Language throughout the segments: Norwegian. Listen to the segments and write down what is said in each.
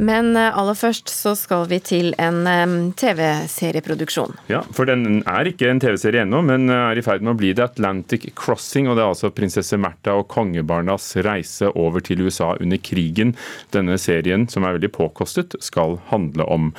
Men eh, aller først så skal vi til en TV-serieproduksjon. Ja, for den er ikke en TV-serie ennå, men er i ferd med å bli det. Atlantic Crossing, og det er altså prinsesse Märtha og kongebarnas reise over til USA under krigen denne serien, som er veldig påkostet, skal handle om.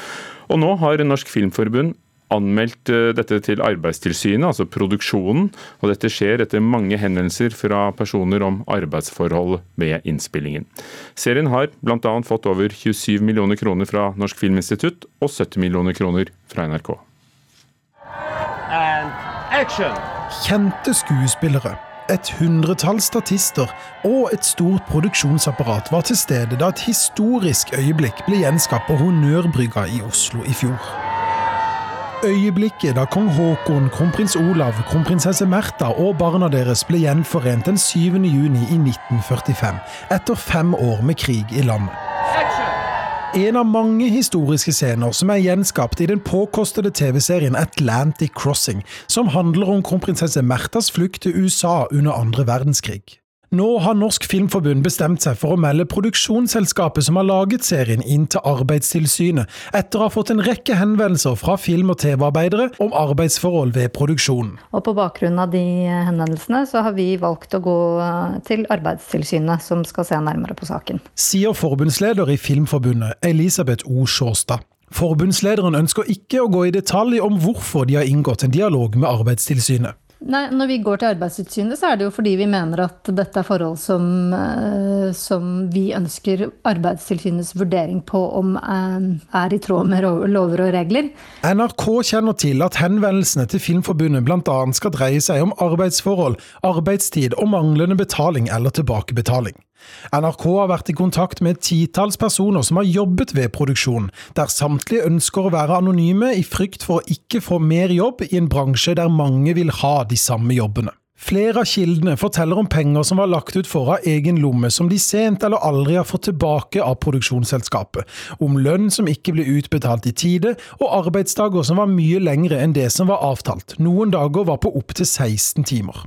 Og nå har Norsk Filmforbund anmeldt eh, dette til Arbeidstilsynet, altså produksjonen. og Dette skjer etter mange henvendelser fra personer om arbeidsforhold ved innspillingen. Serien har bl.a. fått over 27 millioner kroner fra Norsk Filminstitutt og 70 millioner kroner fra NRK. Kjente skuespillere, et hundretall statister og et stort produksjonsapparat var til stede da et historisk øyeblikk ble gjenskapt på Honnørbrygga i Oslo i fjor. Øyeblikket da kong Haakon, kronprins Olav, kronprinsesse Märtha og barna deres ble gjenforent den 7. juni i 1945, etter fem år med krig i landet. En av mange historiske scener som er gjenskapt i den påkostede TV-serien Atlantic Crossing, som handler om kronprinsesse Märthas flukt til USA under andre verdenskrig. Nå har Norsk Filmforbund bestemt seg for å melde produksjonsselskapet som har laget serien, inn til Arbeidstilsynet, etter å ha fått en rekke henvendelser fra film- og TV-arbeidere om arbeidsforhold ved produksjonen. Og På bakgrunn av de henvendelsene så har vi valgt å gå til Arbeidstilsynet, som skal se nærmere på saken. Sier forbundsleder i Filmforbundet, Elisabeth O. Sjåstad. Forbundslederen ønsker ikke å gå i detalj om hvorfor de har inngått en dialog med Arbeidstilsynet. Nei, Når vi går til Arbeidstilsynet, så er det jo fordi vi mener at dette er forhold som, eh, som vi ønsker Arbeidstilsynets vurdering på om eh, er i tråd med lover og regler. NRK kjenner til at henvendelsene til Filmforbundet bl.a. skal dreie seg om arbeidsforhold, arbeidstid og manglende betaling eller tilbakebetaling. NRK har vært i kontakt med titalls personer som har jobbet ved produksjonen, der samtlige ønsker å være anonyme i frykt for å ikke få mer jobb i en bransje der mange vil ha de samme jobbene. Flere av kildene forteller om penger som var lagt ut for av egen lomme, som de sent eller aldri har fått tilbake av produksjonsselskapet, om lønn som ikke ble utbetalt i tide, og arbeidsdager som var mye lengre enn det som var avtalt, noen dager var på opptil 16 timer.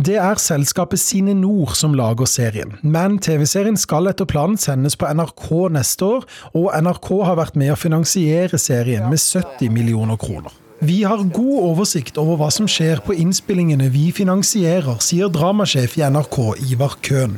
Det er selskapet Sine Nord som lager serien, men TV-serien skal etter planen sendes på NRK neste år, og NRK har vært med å finansiere serien med 70 millioner kroner. Vi har god oversikt over hva som skjer på innspillingene vi finansierer, sier dramasjef i NRK Ivar Køhn.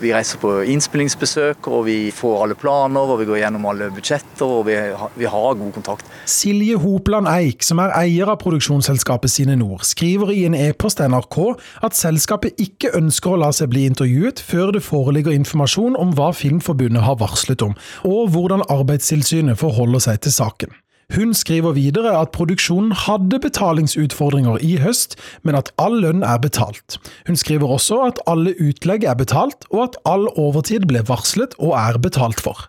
Vi reiser på innspillingsbesøk, og vi får alle planer og vi går gjennom alle budsjetter. og Vi vi har god kontakt. Silje Hopland Eik, som er eier av produksjonsselskapet Sine Nord, skriver i en e-post til NRK at selskapet ikke ønsker å la seg bli intervjuet før det foreligger informasjon om hva Filmforbundet har varslet om, og hvordan Arbeidstilsynet forholder seg til saken. Hun skriver videre at produksjonen hadde betalingsutfordringer i høst, men at all lønn er betalt. Hun skriver også at alle utlegg er betalt, og at all overtid ble varslet og er betalt for.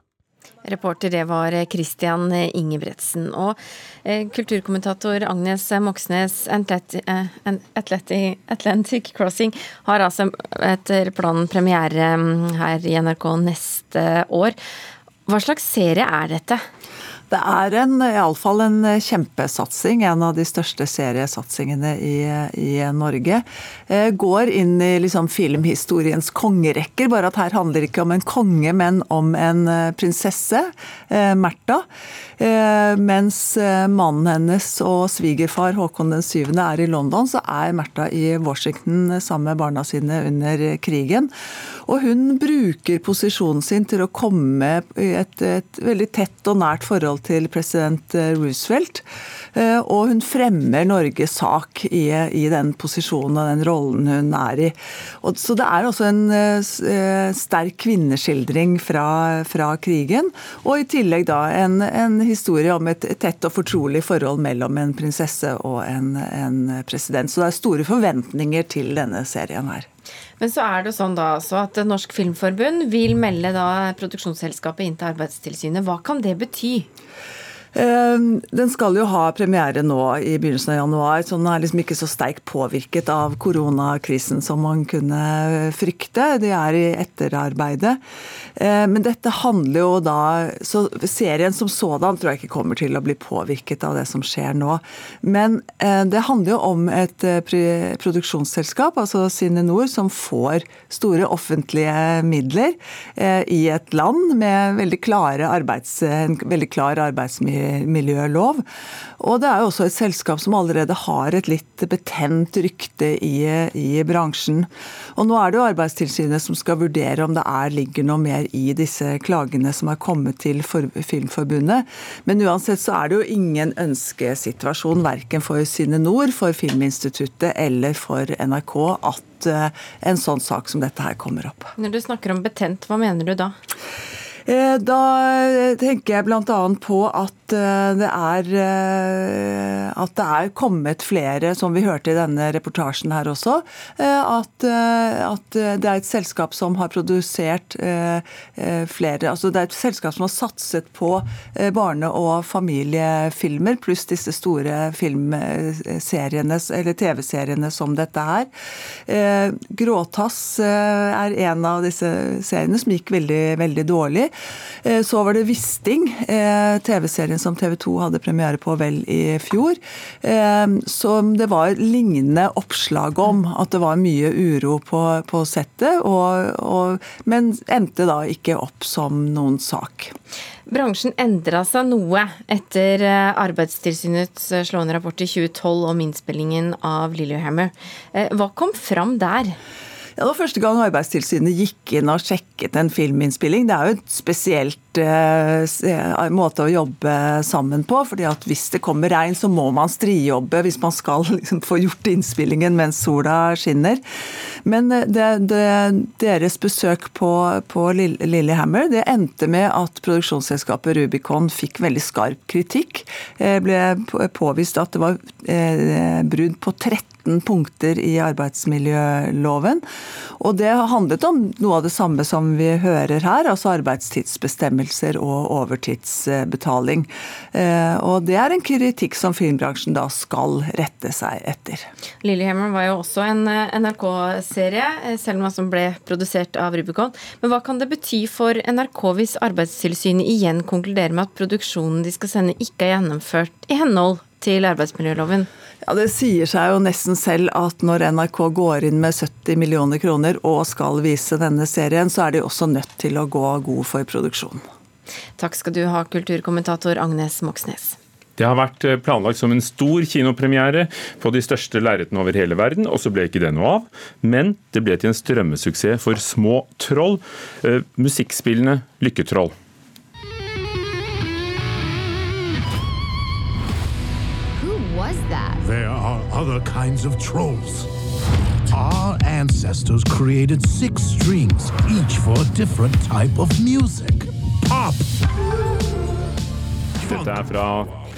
Reporter det var Christian Ingebretsen. Og eh, kulturkommentator Agnes Moxnes, Atlantic, Atlantic Crossing har altså etter planen premiere mm, her i NRK neste år. Hva slags serie er dette? Det er iallfall en kjempesatsing, en av de største seriesatsingene i, i Norge. Eh, går inn i liksom filmhistoriens kongerekker, bare at her handler det ikke om en konge, men om en eh, prinsesse, eh, Märtha. Mens mannen hennes og svigerfar Håkon den 7. er i London, så er Märtha i Washington sammen med barna sine under krigen. Og hun bruker posisjonen sin til å komme i et, et veldig tett og nært forhold til president eh, Roosevelt. Eh, og hun fremmer Norges sak i, i den posisjonen og den rollen hun er i. Og, så det er også en uh, sterk kvinneskildring fra, fra, krigen. Og i tillegg da en, en historie om et tett og fortrolig forhold mellom en prinsesse og en, en president. Så det er store forventninger til denne serien her. Men så er det sånn da altså at Norsk Filmforbund vil melde da produksjonsselskapet inn til Arbeidstilsynet. Hva kan det bety? Ehm, den skal jo ha premiere nå i begynnelsen av januar, så den er liksom ikke så sterkt påvirket av koronakrisen som man kunne frykte. De er i etterarbeidet. Ehm, men dette handler jo da Så serien som sådan tror jeg ikke kommer til å bli påvirket av det som skjer nå. Men eh, det handler jo om et eh, produksjonsselskap, altså Cine Nord, som får store offentlige midler eh, i et land med veldig klare arbeids, en veldig klar arbeidsmiljø arbeidsmiljølov. Og det er jo også et selskap som allerede har et litt betent rykte i, i bransjen. Og nå er det jo Arbeidstilsynet som skal vurdere om det er, ligger noe mer i disse klagene som er kommet til for, Filmforbundet. Men uansett så er det jo ingen ønskesituasjon verken for Syne Nord, for Filminstituttet eller for NRK at eh, en sånn sak som dette her kommer opp. Når du snakker om betent, hva mener du da? Eh, da tenker jeg bl.a. på at eh, det er eh, at det er kommet flere, som vi hørte i denne reportasjen her også, at, at det er et selskap som har produsert flere altså Det er et selskap som har satset på barne- og familiefilmer, pluss disse store filmseriene, eller TV-seriene som dette her. Gråtass er en av disse seriene som gikk veldig, veldig dårlig. Eh, så var det Wisting, eh, TV-serien som TV 2 hadde premiere på vel i fjor. Eh, som det var lignende oppslag om. At det var mye uro på, på settet. Og, og, men endte da ikke opp som noen sak. Bransjen endra seg noe etter Arbeidstilsynets slående rapport i 2012 om innspillingen av Lillehammer. Hva kom fram der? Ja, det var første gang Arbeidstilsynet gikk inn og sjekket en filminnspilling. Det er jo et spesielt måte å jobbe sammen på. fordi at Hvis det kommer regn, så må man strijobbe hvis man skal liksom, få gjort innspillingen mens sola skinner. Men eh, det, det, deres besøk på, på Lillehammer det endte med at produksjonsselskapet Rubicon fikk veldig skarp kritikk. Det ble påvist at det var eh, brudd på 13 13 punkter i arbeidsmiljøloven. Og det handlet om noe av det samme som vi hører her, altså arbeidstidsbestemmelser og overtidsbetaling. Eh, og det er en kritikk som filmbransjen da skal rette seg etter. Lillehammer var jo også en eh, NRK-serie, eh, selv om den ble produsert av Rubicon. Men hva kan det bety for NRK hvis Arbeidstilsynet igjen konkluderer med at produksjonen de skal sende ikke er gjennomført i henhold til arbeidsmiljøloven? Ja, Det sier seg jo nesten selv at når NRK går inn med 70 millioner kroner og skal vise denne serien, så er de også nødt til å gå god for produksjon. Takk skal du ha, kulturkommentator Agnes Moxnes. Det har vært eh, planlagt som en stor kinopremiere på de største lerretene over hele verden, og så ble ikke det noe av. Men det ble til en strømmesuksess for små troll. Eh, musikkspillene Lykketroll. There are other kinds of trolls. Our ancestors created six strings, each for a different type of music. Pop! Dette er fra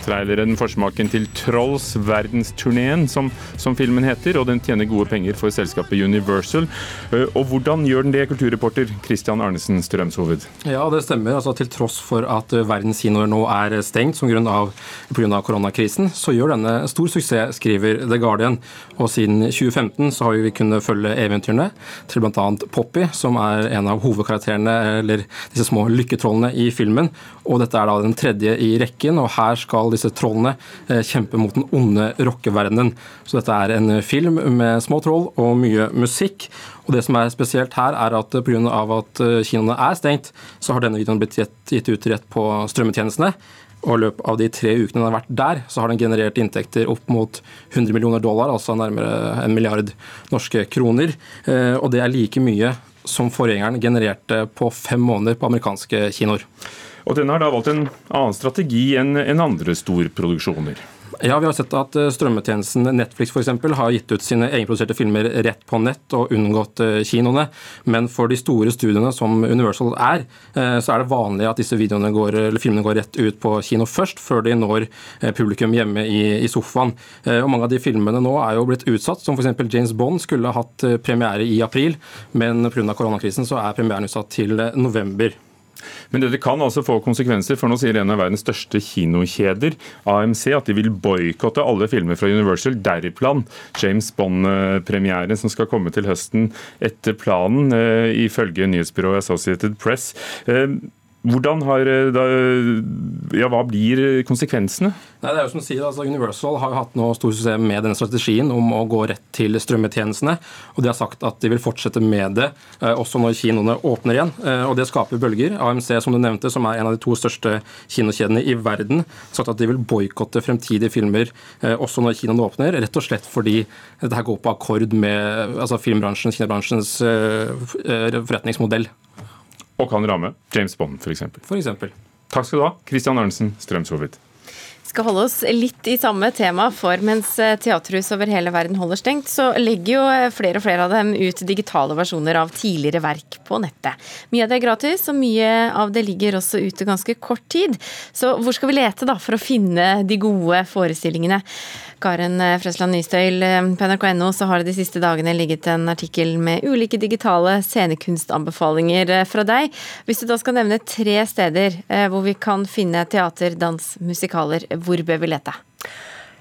traileren forsmaken til Trolls verdensturneen, som, som, filmen heter. Og den tjener gode penger for selskapet Universal. Eh, og hvordan gjør den det, kulturreporter Christian Arnesen Strømshoved? Ja, det stemmer. Altså, til tross for at eh, verdens nå er stengt som grunn av, pga. koronakrisen, så gjør denne stor suksess, skriver The Guardian. Og siden 2015 så har vi kunnet følge eventyrene til bl.a. Poppy, som er en av hovedkarakterene, eller disse små lykketrollene i filmen. Og dette er da den tredje i rekken, og her skal disse trollene kjemper kjempe mot den onde rockeverdenen. Så dette er en film med små troll og mye musikk. Og det som er spesielt her, er at pga. at eh, kinoene er stengt, så har denne videoen blitt gitt ut rett på strømmetjenestene. Og i løpet av de tre ukene den har vært der, så har den generert inntekter opp mot 100 millioner dollar, altså nærmere en milliard norske kroner. Eh, og det er like mye som forgjengeren genererte på fem måneder på amerikanske kinoer. Og den har da valgt en annen strategi enn andre storproduksjoner. Ja, vi har sett at eh, strømmetjenesten Netflix for eksempel, har gitt ut sine egenproduserte filmer rett på nett og unngått eh, kinoene. Men for de store studiene som Universal er, eh, så er det vanlig at disse går, filmene går rett ut på kino først, før de når publikum hjemme i, i sofaen. Og Mange av de filmene nå er jo blitt utsatt, som f.eks. James Bond skulle hatt premiere i april, men pga. koronakrisen så er premieren utsatt til november. Men dette kan altså få konsekvenser, for nå sier en av verdens største kinokjeder, AMC, at de vil boikotte alle filmer fra Universal, deriblant James Bond-premieren som skal komme til høsten etter planen, eh, ifølge nyhetsbyrået Associated Press. Eh, hvordan har, eh, da, ja, Hva blir konsekvensene? Nei, det er jo som du sier, altså Universal har jo hatt noe stor suksess med denne strategien om å gå rett til strømmetjenestene. og De har sagt at de vil fortsette med det eh, også når kinoene åpner igjen. Eh, og Det skaper bølger. AMC som du nevnte, som er en av de to største kinokjedene i verden, har sagt at de vil boikotte fremtidige filmer også når kinoene åpner. Rett og slett fordi dette går på akkord med altså filmbransjen, kinobransjens forretningsmodell og kan ramme James Bond f.eks. Takk skal du ha, Christian Arnesen Strømshovit. Skal holde oss litt i samme tema, for mens eh, teaterhus over hele verden holder stengt, så legger jo eh, flere og flere av dem ut digitale versjoner av tidligere verk på nettet. Mye av det er gratis, og mye av det ligger også ute ganske kort tid. Så hvor skal vi lete da for å finne de gode forestillingene? Karen Frøsland Nystøyl, eh, på nrk.no så har det de siste dagene ligget en artikkel med ulike digitale scenekunstanbefalinger eh, fra deg. Hvis du da skal nevne tre steder hvor vi kan finne teater, dans, musikaler, hvor bør vi lete?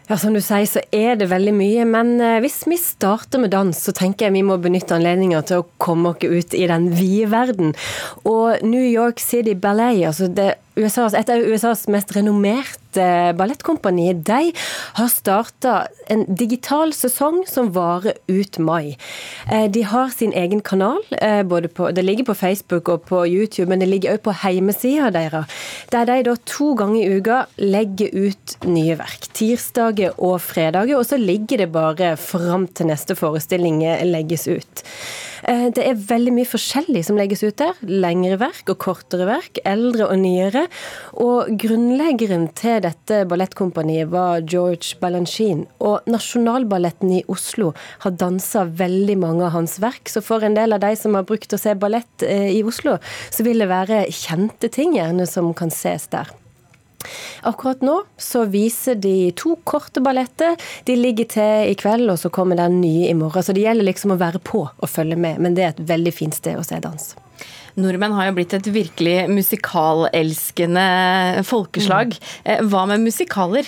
Ja, Som du sier, så er det veldig mye. Men hvis vi starter med dans, så tenker jeg vi må benytte anledninga til å komme oss ut i den vide verden. Og New York City Ballet, altså det USAs, et av USAs mest renommerte ballettkompani, de har starta en digital sesong som varer ut mai. Eh, de har sin egen kanal. Eh, på, det ligger på Facebook og på YouTube, men det ligger også på hjemmesida deres. Der de da to ganger i uka legger ut nye verk. Tirsdager og fredager. Og så ligger det bare fram til neste forestilling legges ut. Eh, det er veldig mye forskjellig som legges ut der. Lengre verk og kortere verk, eldre og nyere. Og grunnleggeren til dette ballettkompaniet var George Balanchine. Og Nasjonalballetten i Oslo har dansa veldig mange av hans verk. Så for en del av de som har brukt å se ballett eh, i Oslo, så vil det være kjente ting gjerne som kan ses der. Akkurat nå så viser de to korte balletter. De ligger til i kveld, og så kommer den nye i morgen. Så det gjelder liksom å være på og følge med. Men det er et veldig fint sted å se dans. Nordmenn har jo blitt et virkelig musikalelskende folkeslag. Mm. Hva med musikaler?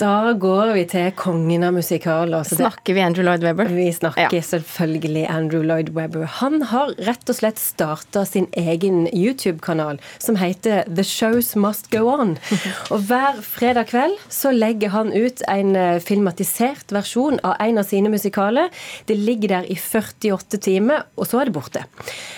Da går vi til kongen av musikaler. Snakker vi Andrew Lloyd Webber? Vi snakker ja. selvfølgelig Andrew Lloyd Webber. Han har rett og slett starta sin egen YouTube-kanal som heter The Shows Must Go On. Og hver fredag kveld så legger han ut en eh, filmatisert versjon av en av sine musikaler. Det ligger der i 48 timer, og så er det borte.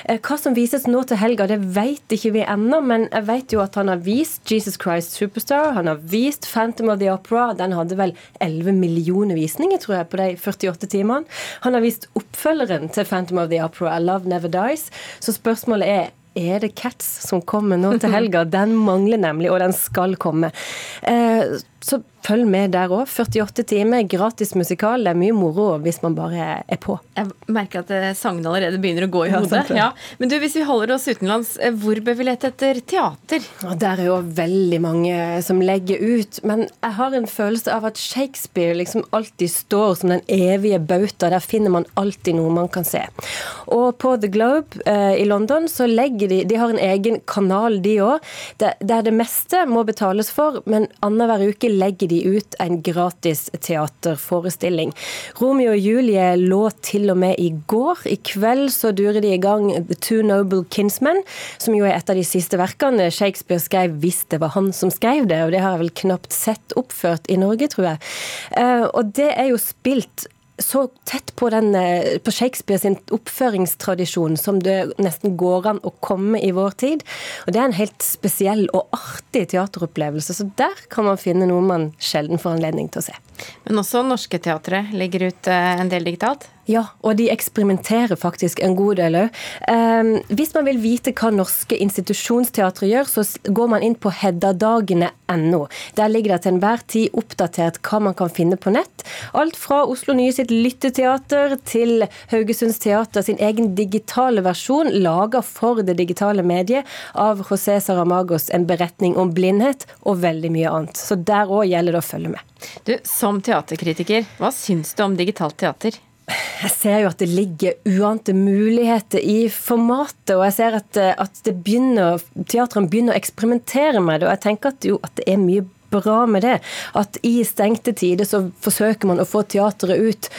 Eh, hva som vises nå til helga, det vet ikke vi ennå, men jeg vet jo at han har vist Jesus Christ Superstar, han har vist Phantom of the Opera den hadde vel 11 millioner visninger, tror jeg, på de 48 timene. Han har vist oppfølgeren til Phantom of the Opera, Love Never Dies. Så spørsmålet er er det Cats som kommer nå til helga? Den mangler nemlig, og den skal komme. Eh, så følg med der òg. 48 timer, gratis musikal. Det er mye moro hvis man bare er på. Jeg merker at eh, sangene allerede begynner å gå i hodet. Ja. Men du, hvis vi holder oss utenlands, eh, hvor bør vi lete etter teater? Og der er jo veldig mange som legger ut. Men jeg har en følelse av at Shakespeare liksom alltid står som den evige bauta. Der finner man alltid noe man kan se. Og på The Globe eh, i London så legger de De har en egen kanal, de òg, der det meste må betales for, men annenhver uke legger de ut en gratis teaterforestilling. Romeo og Julie lå til og med i går. I kveld så durer de i gang The Two Noble Kinsmen, som jo er et av de siste verkene Shakespeare skrev hvis det var han som skrev det, og det har jeg vel knapt sett oppført i Norge, tror jeg. Eh, og det er jo spilt så tett på, den, eh, på Shakespeare sin oppføringstradisjon som det nesten går an å komme i vår tid. Og Det er en helt spesiell og artig teateropplevelse, så der kan man finne noe man sjelden får anledning til å se. Men også norske teatre legger ut eh, en del digitalt? Ja, og de eksperimenterer faktisk en god del òg. Um, hvis man vil vite hva norske institusjonsteatre gjør, så går man inn på heddadagene.no. Der ligger det til enhver tid oppdatert hva man kan finne på nett. Alt fra Oslo Nye sitt lytteteater til Haugesunds Teater sin egen digitale versjon, laga for det digitale mediet av José Saramagos En beretning om blindhet, og veldig mye annet. Så der òg gjelder det å følge med. Du, Som teaterkritiker, hva syns du om digitalt teater? Jeg ser jo at det ligger uante muligheter i formatet, og jeg ser at, at det begynner, teatrene begynner å eksperimentere med det. Og jeg tenker at, jo, at det er mye bra med det. At i stengte tider så forsøker man å få teateret ut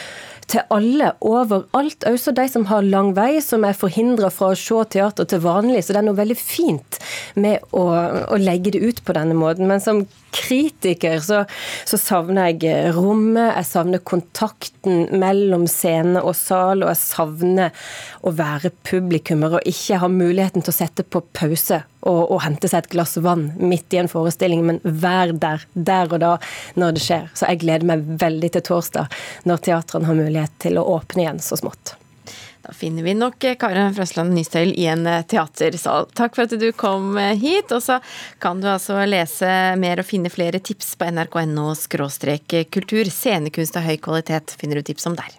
til alle overalt, også de som har lang vei, som er forhindra fra å se teater til vanlig. Så det er noe veldig fint med å, å legge det ut på denne måten. Men som kritiker så, så, savner jeg rommet, jeg savner kontakten mellom scene og sal, og jeg savner å være publikummer og ikke ha muligheten til å sette på pause og, og hente seg et glass vann midt i en forestilling, men vær der, der og da, når det skjer. Så jeg gleder meg veldig til torsdag, når teatrene har mulighet til å åpne igjen så smått. Da finner vi nok Karen Frøsland Nystøyl i en eh, teatersal. Takk for at du kom eh, hit. Og så kan du altså lese mer og finne flere tips på nrk.no kultur. Scenekunst av høy kvalitet finner du tips om der.